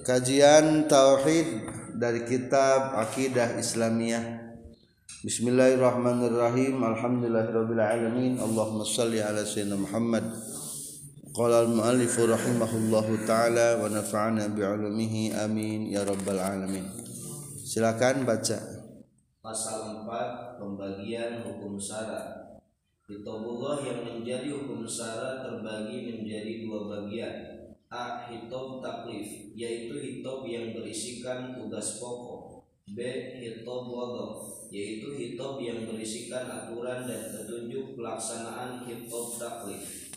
Kajian Tauhid dari kitab Aqidah Islamiyah. Bismillahirrahmanirrahim. Alhamdulillahirrabbilalamin. Allahumma salli ala Sayyidina Muhammad. Qala al-muallif rahimahullahu ta'ala Wa nafa'ana bi'ulumihi. Amin. Ya Rabbal Alamin. Silakan baca. Pasal 4 Pembagian hukum syarat Kitabullah yang menjadi hukum syarat terbagi menjadi dua bagian A. Hitob taklif yaitu hitob yang berisikan tugas pokok B. Hitob wadof yaitu hitob yang berisikan aturan dan petunjuk pelaksanaan hitob taklif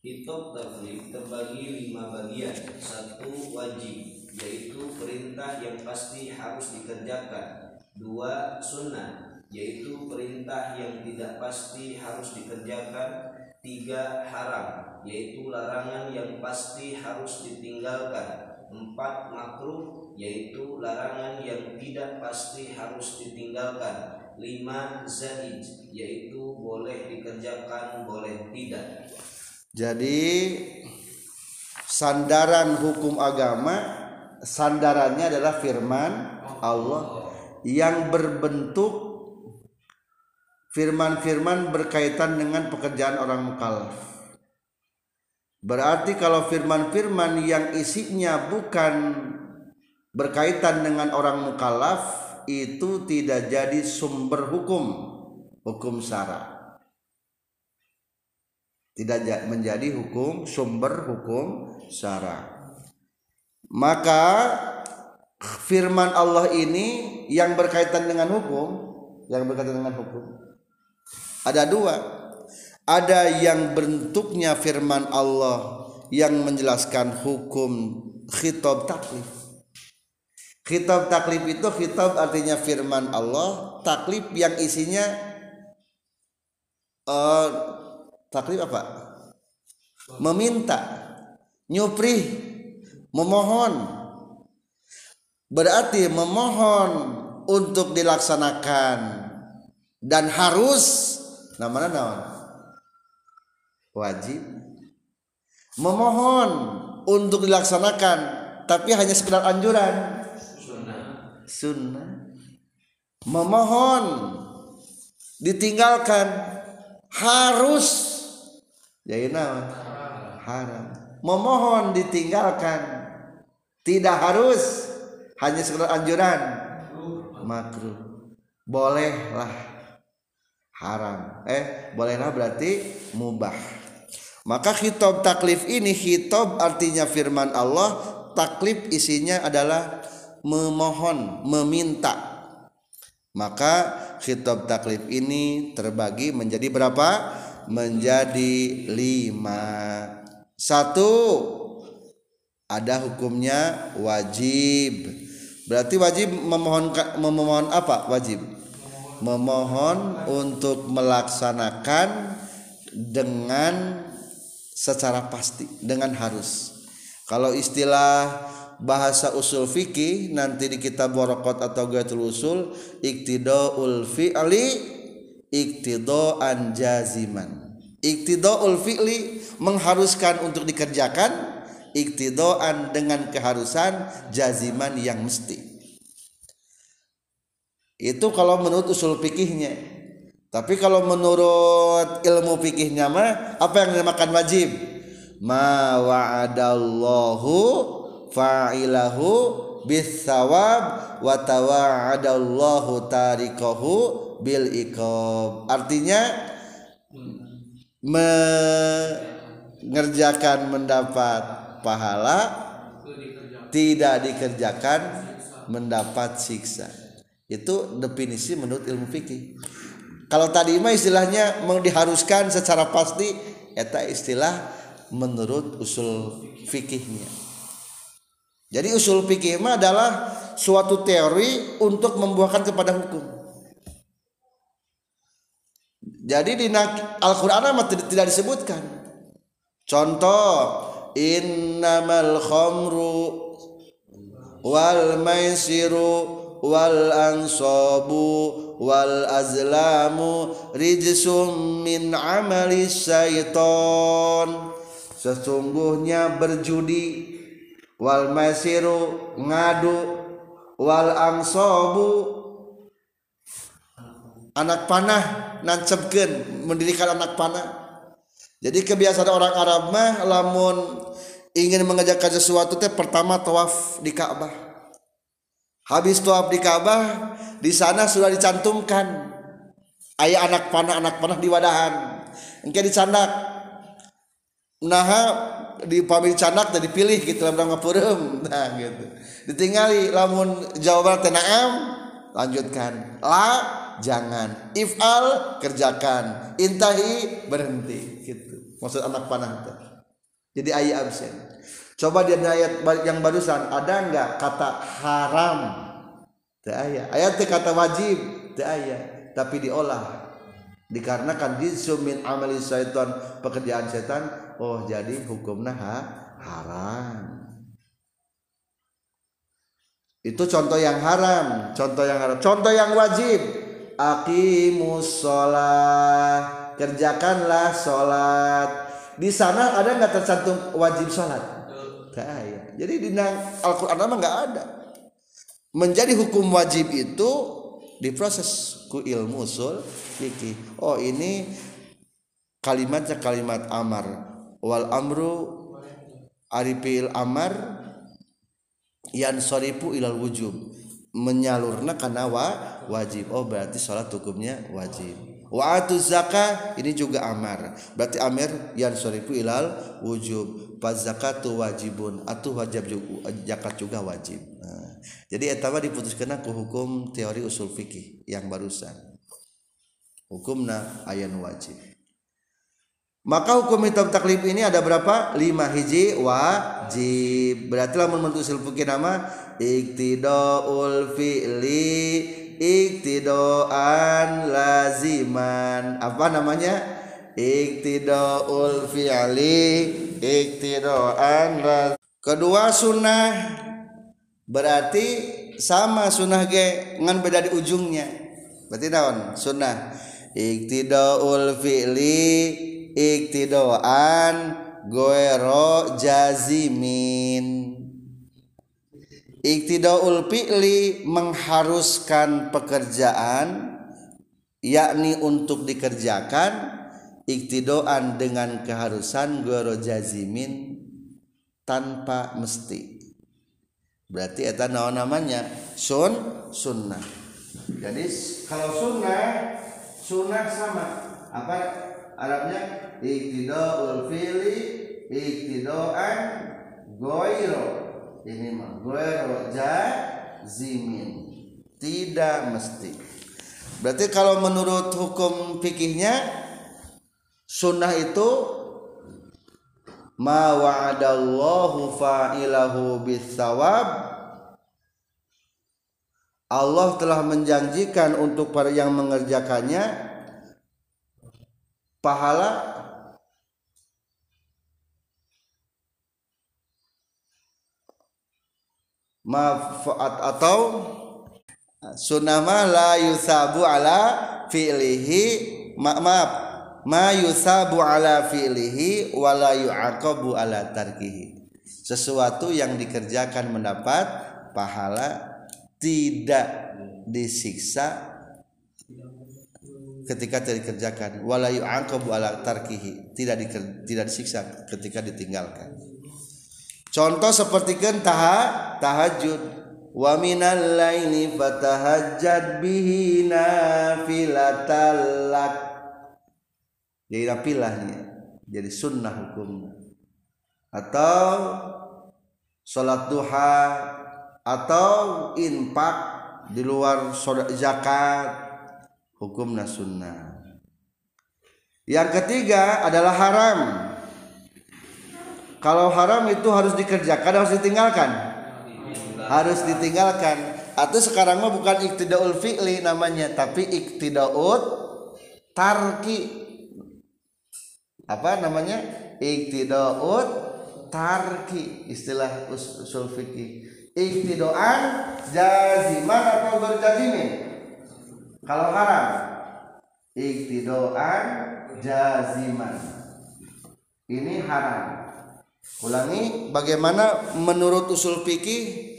Hitob taklif terbagi lima bagian Satu wajib yaitu perintah yang pasti harus dikerjakan Dua sunnah yaitu perintah yang tidak pasti harus dikerjakan Tiga haram yaitu larangan yang pasti harus ditinggalkan. Empat makruh yaitu larangan yang tidak pasti harus ditinggalkan. Lima zaid yaitu boleh dikerjakan boleh tidak. Jadi sandaran hukum agama sandarannya adalah firman Allah yang berbentuk firman-firman berkaitan dengan pekerjaan orang mukallaf. Berarti kalau firman-firman yang isinya bukan berkaitan dengan orang mukallaf itu tidak jadi sumber hukum hukum syara. Tidak menjadi hukum sumber hukum syara. Maka firman Allah ini yang berkaitan dengan hukum, yang berkaitan dengan hukum ada dua ada yang bentuknya firman Allah yang menjelaskan hukum khitab taklif. Khitab taklif itu khitab artinya firman Allah taklif yang isinya uh, taklif apa? Meminta nyuprih memohon. Berarti memohon untuk dilaksanakan dan harus namanya naon wajib. Memohon untuk dilaksanakan tapi hanya sekedar anjuran. Sunnah. Sunnah. Memohon ditinggalkan harus. Jadi naon haram. Memohon ditinggalkan tidak harus. Hanya sekedar anjuran. Makruh. Bolehlah. Haram. Eh bolehlah berarti mubah maka khitab taklif ini khitab artinya firman Allah taklif isinya adalah memohon meminta. Maka khitab taklif ini terbagi menjadi berapa? Menjadi lima. Satu ada hukumnya wajib. Berarti wajib memohon memohon apa? Wajib. Memohon untuk melaksanakan dengan secara pasti dengan harus. Kalau istilah bahasa usul fikih nanti di kitab warokot atau gatul usul iktidaul fi'li iktidoan jaziman. Iktidaul fi'li mengharuskan untuk dikerjakan iktidoan dengan keharusan jaziman yang mesti. Itu kalau menurut usul fikihnya tapi kalau menurut ilmu fikihnya mah apa yang dinamakan wajib? Ma wa'adallahu fa'ilahu bisawab wa tawa'adallahu tarikahu bil iqab. Artinya mengerjakan mendapat pahala tidak dikerjakan mendapat siksa. Itu definisi menurut ilmu fikih kalau tadi mah istilahnya diharuskan secara pasti eta istilah menurut usul fikihnya. Jadi usul fikih mah adalah suatu teori untuk membuahkan kepada hukum. Jadi di Al-Quran tidak disebutkan. Contoh innamal khamru wal maisiru wal ansabu wal azlamu rijsum min amali syaiton. Sesungguhnya berjudi. Wal masiru ngadu. Wal angsobu. Anak panah nancepkeun mendirikan anak panah. Jadi kebiasaan orang Arab mah lamun ingin mengerjakan sesuatu teh pertama tawaf di Ka'bah. Habis tawaf di Ka'bah di sana sudah dicantumkan. Ayah anak panah anak panah di wadahan. Engke dicandak. Nah di pamil canak dan dipilih gitu lamun ngapurem nah gitu. Ditinggali lamun jawaban tenaam lanjutkan. La jangan. Ifal kerjakan. Intahi berhenti gitu. Maksud anak panah itu jadi ayat absen. Coba di ayat yang barusan ada enggak kata haram teu ayat kata wajib. Ayat tapi diolah. Dikarenakan jinsu min amali syaitan pekerjaan setan oh jadi hukumnya ha, haram. Itu contoh yang haram. Contoh yang haram. Contoh yang wajib. Aqimus sholat. Kerjakanlah sholat. Di sana ada nggak tercantum wajib sholat? Kaya. jadi di Al-Quran memang nggak ada menjadi hukum wajib itu diproses ku ilmu usul fikih. Oh ini kalimatnya kalimat amar. Wal amru aripil amar yan soripu ilal wujub. Menyalurna karena wa, wajib. Oh berarti sholat hukumnya wajib. Wa zaka ini juga amar. Berarti amir yan soripu ilal wujub. Pas zakatu wajibun. Atau wajib juga zakat juga wajib jadi etama diputuskan aku hukum teori usul fikih yang barusan. Hukumna ayan wajib. Maka hukum hitam taklif ini ada berapa? Lima hiji wajib. Berarti lah membentuk usul fikih nama iktidaul fi'li iktidoan laziman. Apa namanya? Iktidaul fi'li iktidoan laziman kedua sunnah berarti sama sunnah ge ngan beda di ujungnya. Berarti naon? Sunnah. Iktidaul fi'li iktidoan goero jazimin. Iktidaul fi'li mengharuskan pekerjaan yakni untuk dikerjakan iktidoan dengan keharusan goero jazimin tanpa mesti berarti eta naon namanya? Sun sunnah. Jadi kalau sunnah sunnah sama. Apa? Arabnya iktidaul fi'li iktidoan goiro. Ini mah goiro jazimin. Tidak mesti. Berarti kalau menurut hukum fikihnya sunnah itu ma wa'adallahu fa'ilahu bisawab Allah telah menjanjikan untuk para yang mengerjakannya pahala mafaat atau sunnah la yusabu ala fi'lihi. Ma maaf ma yusabu ala fi'lihi wa la yu'aqabu ala tarkihi. Sesuatu yang dikerjakan mendapat pahala tidak disiksa ketika tidak dikerjakan wala yu'aqabu ala tarkihi tidak diker, tidak disiksa ketika ditinggalkan. Contoh seperti taha, tahajud. Wa minal laili fatahajjad bihi nafilatal jadi napilahnya jadi sunnah hukumnya. Atau sholat duha atau infak di luar zakat hukumna sunnah. Yang ketiga adalah haram. Kalau haram itu harus dikerjakan harus ditinggalkan? Harus ditinggalkan. Atau sekarang mah bukan iktidaul fi'li namanya tapi iktidaut tarki apa namanya? Iktidaut tarki istilah usul fikih. Iktidoan jaziman atau berjazimin kalau haram. Iktidoan jaziman ini haram. Ulangi bagaimana menurut usul fikih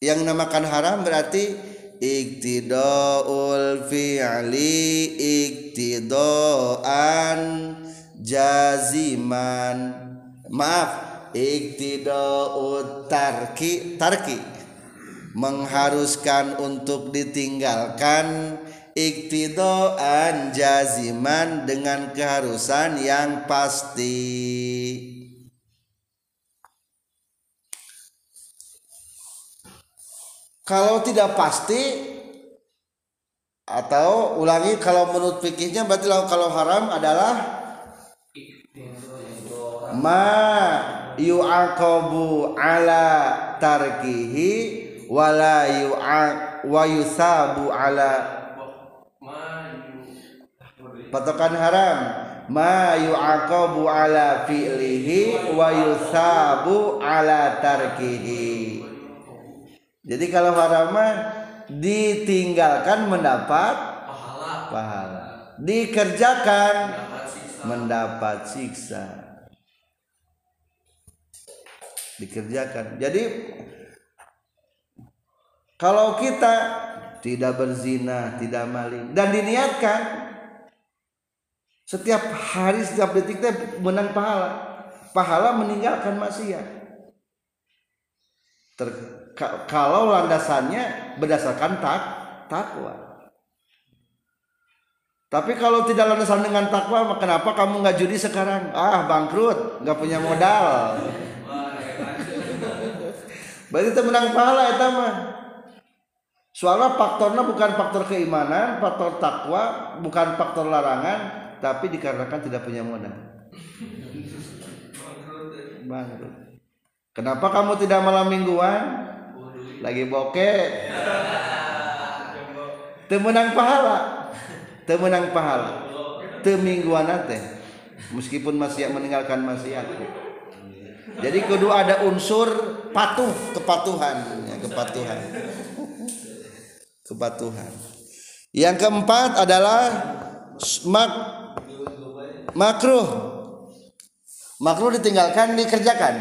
yang namakan haram berarti iktidaul fi'li iktidoan jaziman. Maaf iktidaut tarki tarki. Mengharuskan untuk ditinggalkan iktidoan jaziman dengan keharusan yang pasti. Kalau tidak pasti atau ulangi kalau menurut fikihnya berarti kalau haram adalah ma yu'aqabu ala tarkihi wala yu'aq wa yusabu ala patokan haram. Ma yu'aqabu ala fi'lihi wa yusabu ala tarkihi. Jadi kalau haram ditinggalkan mendapat pahala. pahala. Dikerjakan mendapat siksa dikerjakan jadi kalau kita tidak berzina, tidak maling dan diniatkan setiap hari setiap detik teh menang pahala. Pahala meninggalkan maksiat. Ter, kalau landasannya berdasarkan tak takwa. Tapi kalau tidak landasan dengan takwa, kenapa kamu nggak judi sekarang? Ah, bangkrut, nggak punya modal. Berarti itu menang pahala ya mah. Soalnya faktornya bukan faktor keimanan, faktor takwa, bukan faktor larangan, tapi dikarenakan tidak punya modal. Bangkrut. Kenapa kamu tidak malam mingguan? Lagi bokeh. Temenang pahala. Temenang pahala. Temingguan teh. Meskipun masih meninggalkan maksiat. Jadi kedua ada unsur patuh kepatuhan, ya, kepatuhan kepatuhan. Yang keempat adalah mak makruh. Makruh ditinggalkan dikerjakan.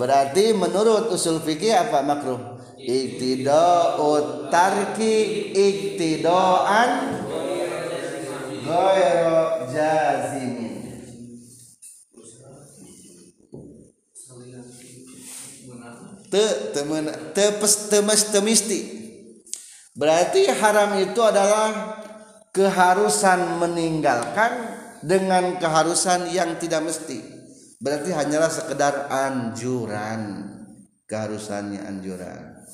Berarti menurut usul fikih apa makruh? Iktida'ut tarki iktidoan ghairu jazimin. Te temen te pes temes temisti Berarti haram itu adalah keharusan meninggalkan dengan keharusan yang tidak mesti. Berarti hanyalah sekedar anjuran. Keharusannya anjuran.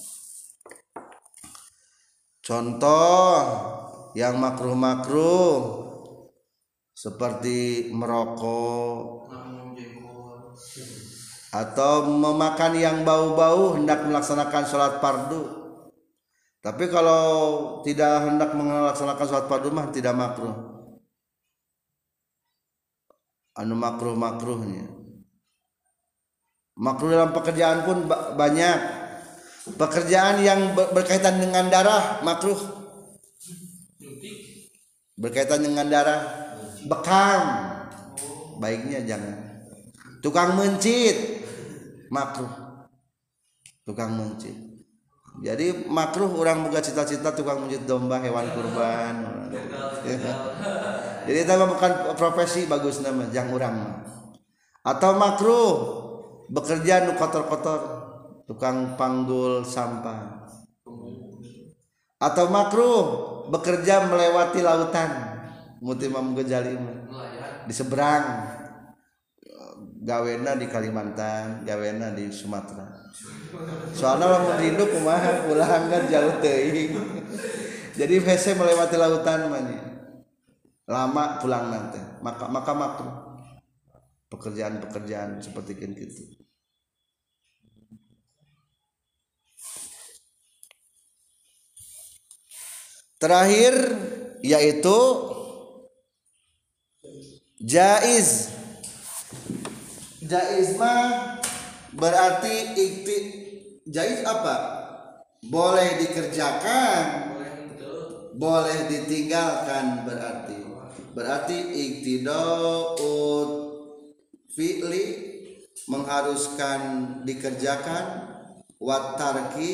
Contoh yang makruh-makruh seperti merokok atau memakan yang bau-bau hendak melaksanakan sholat fardu tapi kalau tidak hendak melaksanakan sholat fardu mah tidak makruh. Anu makruh makruhnya. Makruh dalam pekerjaan pun banyak. Pekerjaan yang berkaitan dengan darah makruh. Berkaitan dengan darah bekam. Baiknya jangan. Tukang mencit. Makruh. Tukang mencit. Jadi makruh orang buka cita-cita tukang menjadi domba hewan kurban. Jadi itu bukan profesi bagus nama jangan orang atau makruh bekerja nu kotor-kotor tukang panggul sampah. Atau makruh bekerja melewati lautan. Mutimam gejali di seberang gawena di Kalimantan gawena di Sumatera. Soalnya lamun rindu kumaha pulang kan jauh teuing. Jadi WC melewati lautan mana lama pulang nanti maka maka makruh pekerjaan-pekerjaan seperti itu terakhir yaitu jaiz jaiz mah berarti ikti jaiz apa? Boleh dikerjakan. Boleh ditinggalkan berarti. Berarti iktidaut fi'li mengharuskan dikerjakan. Watarki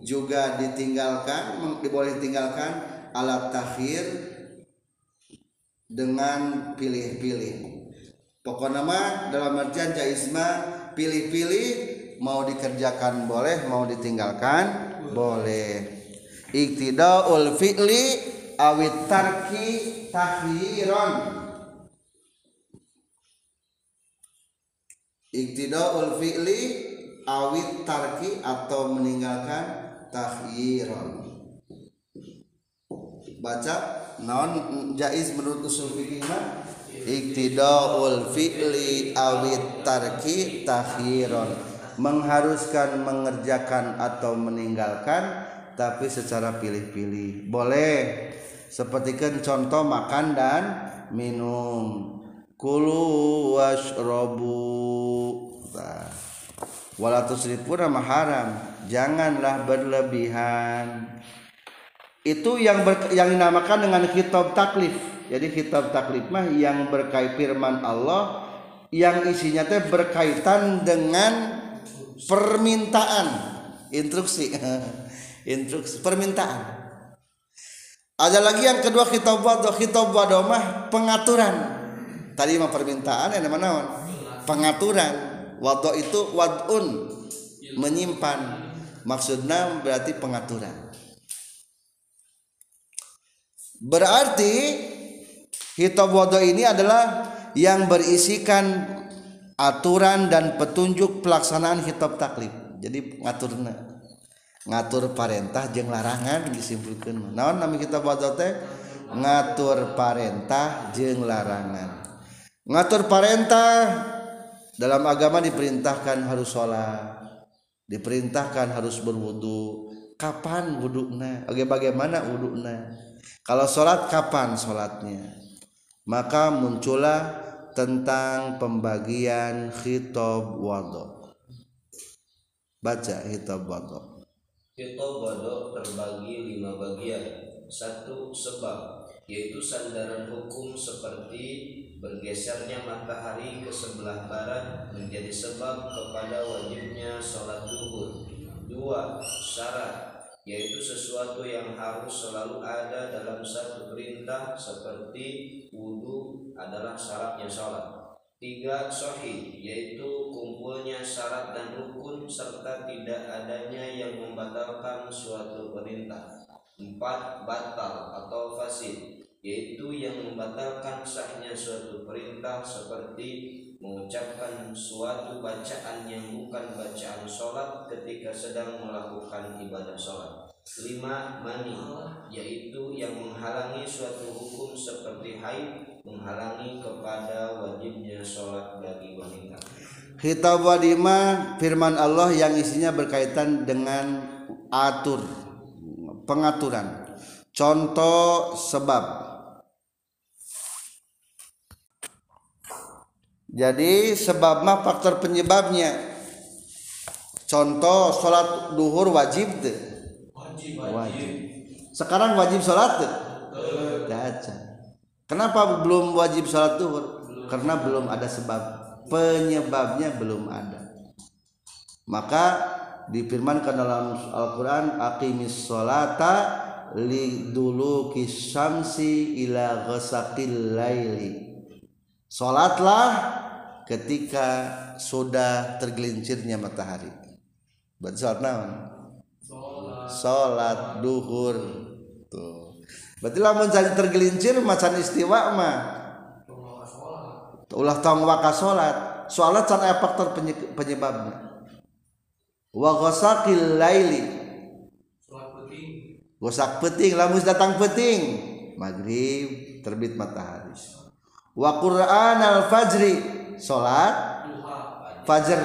juga ditinggalkan diboleh tinggalkan alat takhir dengan pilih-pilih pokok nama dalam artian jaisma pilih-pilih mau dikerjakan boleh mau ditinggalkan boleh. Iktidaul fi'li awit tarki tahyiron iktidaul fi'li awit tarki atau meninggalkan tahyiron baca non jaiz menurut usul fikih mah iktidaul fi'li awit tarki tahyiron mengharuskan mengerjakan atau meninggalkan tapi secara pilih-pilih. Boleh. Seperti kan contoh makan dan minum. Kulu washrobu. Nah. wala tusrifu nama haram janganlah berlebihan. Itu yang ber, yang dinamakan dengan kitab taklif jadi kitab taklif mah yang berkait firman Allah yang isinya teh berkaitan dengan permintaan. Instruksi. Instruksi. Permintaan. Ada lagi yang kedua kitab wado kitab wado mah pengaturan. Tadi mah permintaan yang mana pengaturan. Wado itu wadun menyimpan. Maksudnya berarti pengaturan. Berarti kitab wado ini adalah yang berisikan aturan dan petunjuk pelaksanaan kitab taklif. Jadi ngaturna ngatur parentah jeng larangan disimpulkan naon nami kitab wado teh? Ngatur parentah jeng larangan. Ngatur parentah dalam agama diperintahkan harus sholat diperintahkan harus berwudu. Kapan wudukna? Oke bagaimana wudukna? Kalau sholat kapan sholatnya maka muncullah tentang pembagian khitab wado baca khitab wado khitab wado terbagi lima bagian. Satu sebab yaitu sandaran hukum seperti bergesernya matahari ke sebelah barat menjadi sebab kepada wajibnya sholat duhur. Dua, syarat yaitu sesuatu yang harus selalu ada dalam satu perintah seperti wudhu adalah syaratnya sholat. Tiga, sohi yaitu kumpulnya syarat dan rukun serta tidak adanya yang membatalkan suatu perintah. Empat, batal atau fasid yaitu yang membatalkan sahnya suatu perintah seperti mengucapkan suatu bacaan yang bukan bacaan sholat ketika sedang melakukan ibadah sholat. Lima mani yaitu yang menghalangi suatu hukum seperti haid menghalangi kepada wajibnya sholat bagi wanita. Kitab wadima firman Allah yang isinya berkaitan dengan atur pengaturan. Contoh sebab jadi sebab mah faktor penyebabnya. Contoh sholat duhur wajib deh wajib sekarang wajib sholat deh kenapa belum wajib sholat duhur? Karena belum ada sebab. Penyebabnya belum ada. Maka difirmankan dalam Al-Quran aqimis sholata li dulu kisamsi ila ghasaqil laili Sholatlah ketika sudah tergelincirnya matahari. Berarti sholat naon? Sholat duhur. Tuh. Berarti lamun tergelincir macan istiwa mah. Ulah tong waka sholat. Sholat can faktor penyebabnya. Wa ghasaqil laili. Gosak peting. Lamun datang peting. Maghrib terbit matahari. Wa qur'an al fajri salat fajar.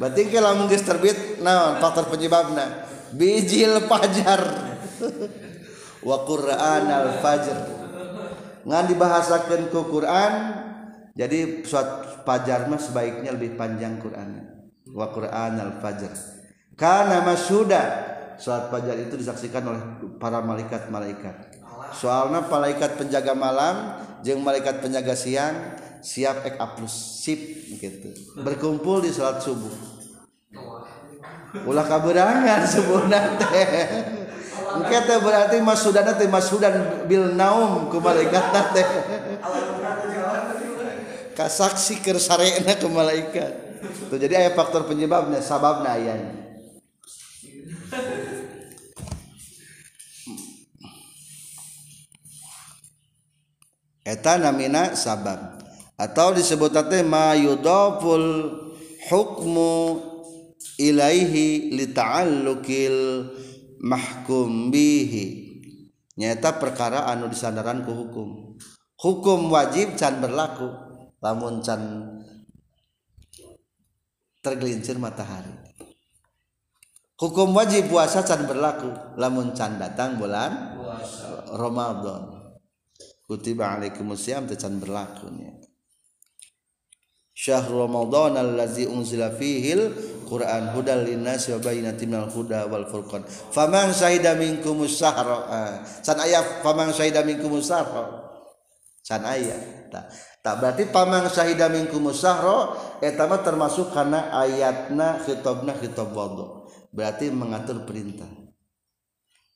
Berarti kalau mungkin terbit nah faktor penyebabnya bijil fajar wa Quran al fajr. Ngan dibahasakan ke Quran jadi suat fajar mah sebaiknya lebih panjang Quran. Wa Quran al fajr. Karena masyuda salat fajar itu disaksikan oleh para malaikat-malaikat. Soalnya malaikat penjaga malam jeng malaikat penjaga siang siap ek plus sip gitu berkumpul di salat subuh. Ulah kaberangan subuh teh. Engke teh berarti mas sudan teh mas sudan bil naum ku malaikat teh. Kasaksi keur sarena ke malaikat tuh jadi aya faktor penyebabnya sababna ayanya eta namina sabab atau disebut teh ma yudaful hukmu ilaihi li ta'alluqil mahkum bihi. Nyata perkara anu disandaran ku hukum. Hukum wajib can berlaku lamun can tergelincir matahari. Hukum wajib puasa can berlaku lamun can datang bulan Ramadan. Kutiba alaikumusiyam can berlaku nya syahr ramadan allazi unzila fihil quran. Hudal linnas wa bayyinatin minal huda wal furqan. Faman syahida minkumus syahra san aya faman syahida minkumus syahra san aya tak tak berarti paman syahida minkumus syahra eta mah termasuk karena ayatna khitabna khitab wadhu berarti mengatur perintah.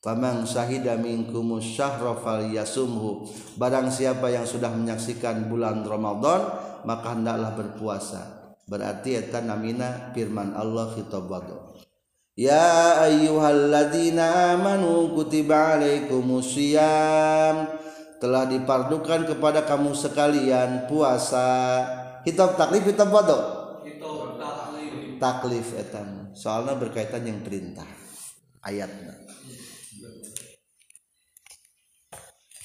Faman syahida minkumus syahra falyasumhu. Barang siapa yang sudah menyaksikan bulan Ramadan maka hendaklah berpuasa. Berarti eta namina firman Allah khitab wadu Ya ayyuhalladzina amanu kutiba alaikumusiyam telah dipardukan kepada kamu sekalian puasa. Kitab taklif kitab wadu taklif etam. Soalnya berkaitan yang perintah. Ayatnya.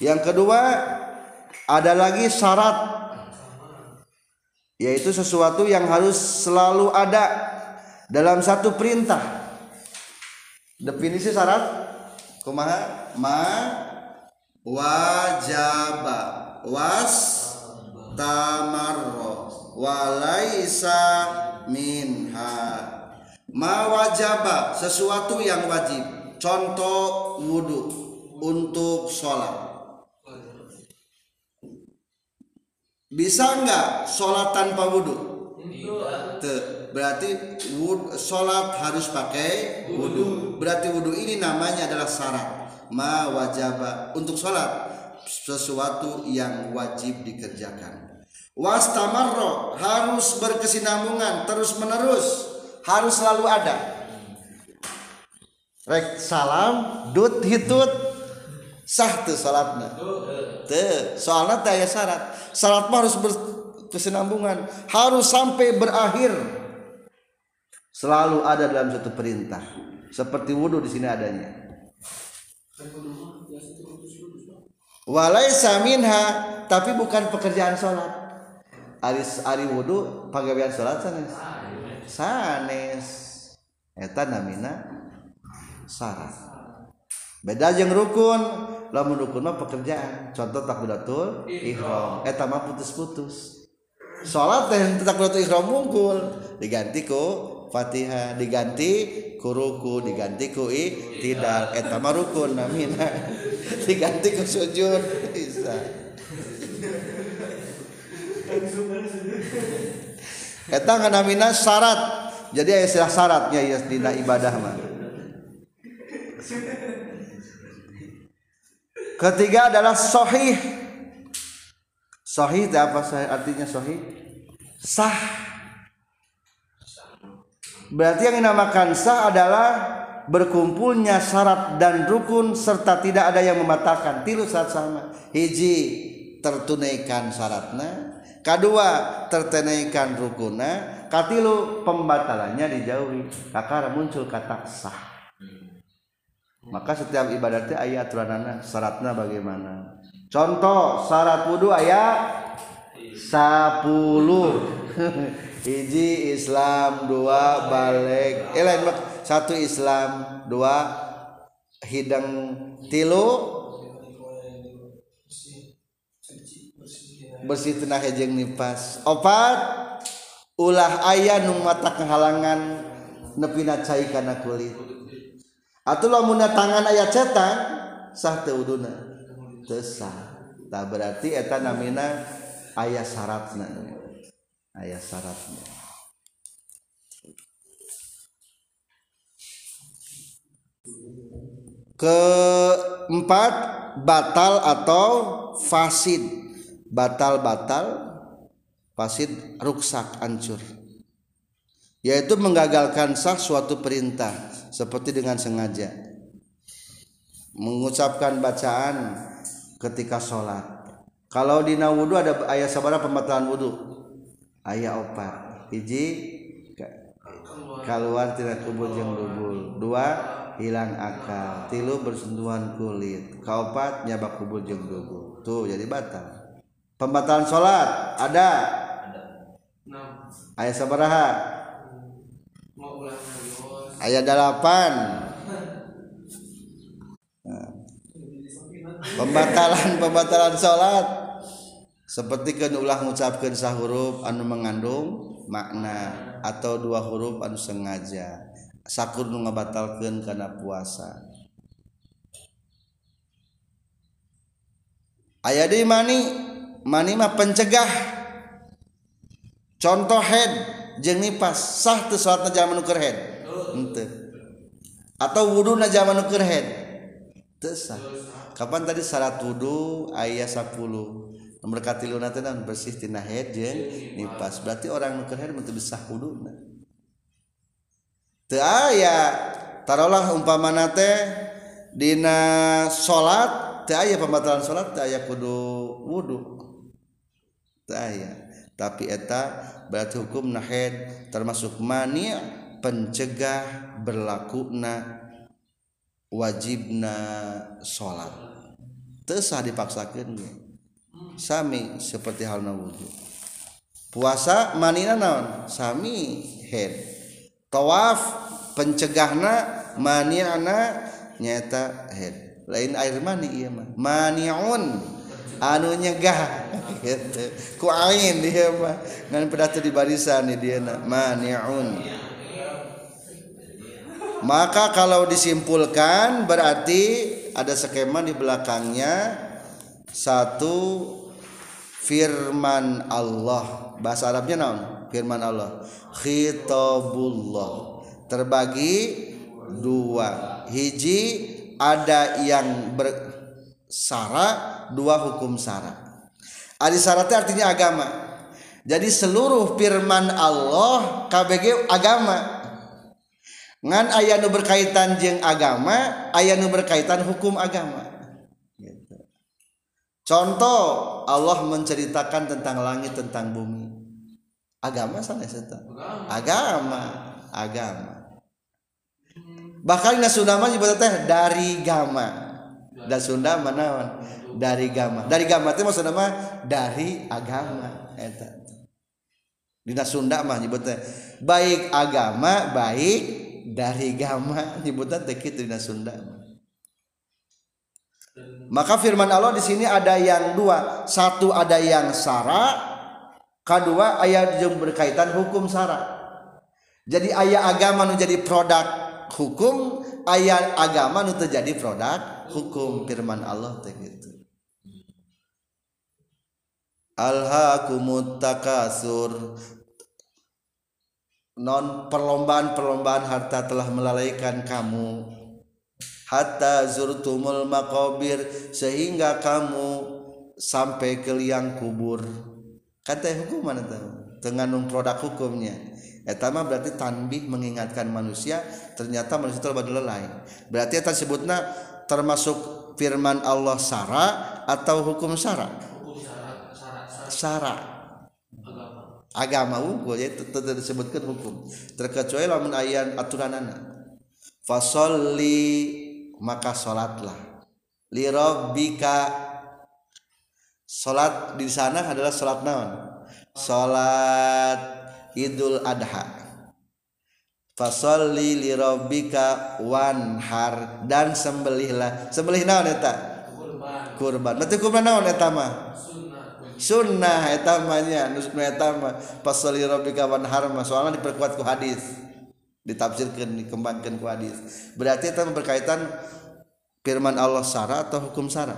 Yang kedua ada lagi syarat yaitu sesuatu yang harus selalu ada dalam satu perintah. Definisi syarat kumaha? Ma wajaba was tamarro walaisa minha. Ma wajaba sesuatu yang wajib. Contoh wudhu untuk sholat bisa nggak sholat tanpa wudhu berarti wud, sholat harus pakai wudhu berarti wudhu ini namanya adalah syarat. Ma wajaba untuk sholat sesuatu yang wajib dikerjakan. Wastamarro harus berkesinambungan terus menerus harus selalu ada. Rek salam dut hitut sah tuh salatnya tuh soalnya tanya syarat Salat harus berkesinambungan, harus sampai berakhir. Selalu ada dalam satu perintah. Seperti wudhu di sini adanya. Walaisa minha, tapi bukan pekerjaan sholat. Aris ari wudhu pagawean sholat sanes. Sanes. Eta namina syarat. Beda jeung rukun. Lamun rukun mah pekerjaan. Contoh takbiratul ihram. Eta mah putus-putus. Salat teh takbiratul ihram mungkul. Diganti ku Fatihah diganti ku ruku diganti ku tidak eta mah rukun namina diganti ku sujud. Bisa. Eta namina syarat. Jadi istilah syaratnya ya dina ibadah mah Ketiga adalah sahih. Sahih apa artinya sahih? Sah. Berarti yang dinamakan sah adalah berkumpulnya syarat dan rukun serta tidak ada yang membatalkan. Tilu syarat sama. Hiji tertunaikan syaratnya. Kedua tertunaikan rukunnya. Katilu pembatalannya dijauhi. Kakara muncul kata sah maka setiap ibadatnya ayat aturanana syaratnya bagaimana? Contoh syarat wudhu ayat 10 hiji Islam dua balik. Eh lain satu Islam dua hidang tilu. Bersih tenah jeng nipas. Opat ulah ayah nu mata kehalangan nepina cai kana kulit. Atau lamun tangan ayat cetak sah teu uduna. Teu sah. Tak berarti eta namina ayat syaratnya ayat syaratnya keempat batal atau fasid. Batal-batal fasid ruksak hancur. Yaitu menggagalkan sah suatu perintah seperti dengan sengaja. Mengucapkan bacaan ketika sholat. Kalau di wudhu ada ayat sabara pembatalan wudhu ayat opat hiji keluar tidak kubur yang dubul dua hilang akal. Tilu bersentuhan kulit. Kaopat nyabak kubur yang dubul tuh jadi batal. Pembatalan sholat ada. Ayat sabaraha ayat 8 nah. pembatalan pembatalan sholat. Seperti kan ulah mengucapkan sahuruf anu mengandung makna atau dua huruf anu sengaja. Sakur nu ngabatalkeun karena puasa. Ayat di mani mani mah pencegah. Contoh head jeng nipas sah tu sholat zaman nuker head atau wudhuna zaman nuker head. Tesah kapan tadi syarat wudhu ayat 10 nomor katiluna teh bersih tina head jeung nipas. Berarti orang nuker head mun bisa wudhuna teu aya tarolah umpamana teh dina salat teu aya pembatalan salat teu aya kudu wudhu teu aya. Tapi eta berarti hukum nahed termasuk mani' pencegah berlakuna wajibna salat tesah dipaksakan sami seperti halna wudhu. Puasa manina naon? Sami head. Tawaf pencegahna maniana nyata head. Lain air mani iya mah. Maniun anu nyegah. Gitu ku ain dia mah. Ngan pedatu di barisan dia na. Maniun. Maka kalau disimpulkan berarti ada skema di belakangnya. Satu firman Allah. Bahasa Arabnya naon? Firman Allah. Khitabullah. Terbagi dua. Hiji ada yang bersara dua hukum sara. Adi syaratnya artinya agama. Jadi seluruh firman Allah KBG agama ngan aya nu berkaitan jeung agama aya nu berkaitan hukum agama. Gitu. contoh Allah menceritakan tentang langit tentang bumi. Agama sana seta agama. Agama. Bahkan na Sunda mah teh dari gama. Dan Sunda mana dari gama. Dari gama teh maksudna mah dari agama. Eta. Dina Sunda mah nyebutnya baik agama baik dari gama nyebutan teh kitu dina Sunda. Maka firman Allah di sini ada yang dua. Satu ada yang sara kedua ayat yang berkaitan hukum sara jadi ayat agama nu jadi produk hukum ayat agama nu terjadi produk hukum firman Allah teh gitu takasur non perlombaan-perlombaan harta telah melalaikan kamu. Hatta zurtumul makobir sehingga kamu sampai ke liang kubur. Kata hukum mana tahu? Dengan produk hukumnya. Etama berarti tanbih mengingatkan manusia ternyata manusia itu lelai berarti eta sebutna termasuk firman Allah sara atau hukum sara. Sara agama hukum ya disebutkan hukum. Terkecuali lamun ayat aturanana fasolli maka salatlah li rabbika salat di sana adalah salat naon? Salat idul adha. Fasolli li rabbika wanhar dan sembelihlah. Sembelih naon eta? Kurban. Kurban. Berarti kurban naon eta mah sunnah etamanya nusnu etama. Pasali rabbika harma soalnya diperkuat ku hadis. Ditafsirkan dikembangkan ku hadis. Berarti itu berkaitan firman Allah sara atau hukum sara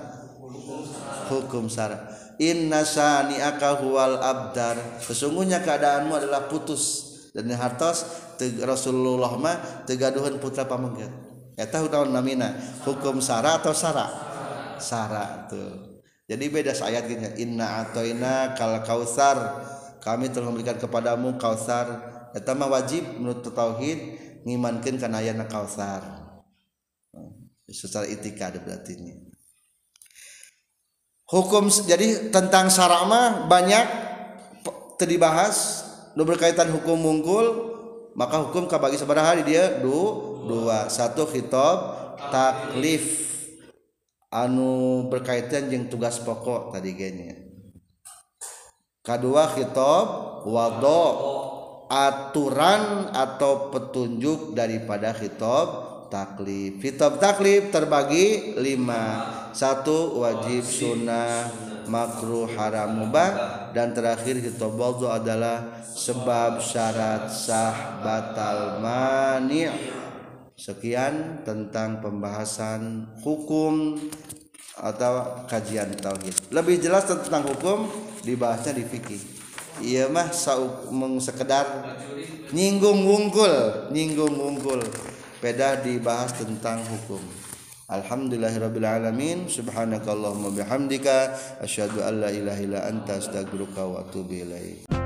hukum sara inna sani'aka huwal abdar. Sesungguhnya keadaanmu adalah putus. Dan hartos Rasulullah mah tegaduhan putra pamengget eta tahun namina? Hukum sara atau sara sara tuh jadi beda ayat gini inna atoina kal kausar. Kami telah memberikan kepadamu kausar. Eta mah wajib menurut tauhid ngimankeun kana kausar. Secara itikad berarti ini. Hukum jadi tentang sara mah banyak dibahas. Nu berkaitan hukum mungkul maka hukum kabagi sabaraha di dia? Du dua. Satu khitab taklif anu berkaitan jeung tugas pokok tadi genya kedua khitab wado aturan atau petunjuk daripada khitab taklif. Khitab taklif terbagi lima. Satu wajib sunnah makruh haram mubah. Dan terakhir khitab wadu adalah sebab syarat sah batal mani sekian tentang pembahasan hukum atau kajian tauhid. Lebih jelas tentang hukum dibahasnya di fikih. Iya mah sekedar nyinggung wungkul nyinggung wungkul. Beda dibahas tentang hukum. Alhamdulillahirabbil alamin. Subhanakallahumma bihamdika. Asyhadu an la ilaha illa anta astaghfiruka wa atubu ilaik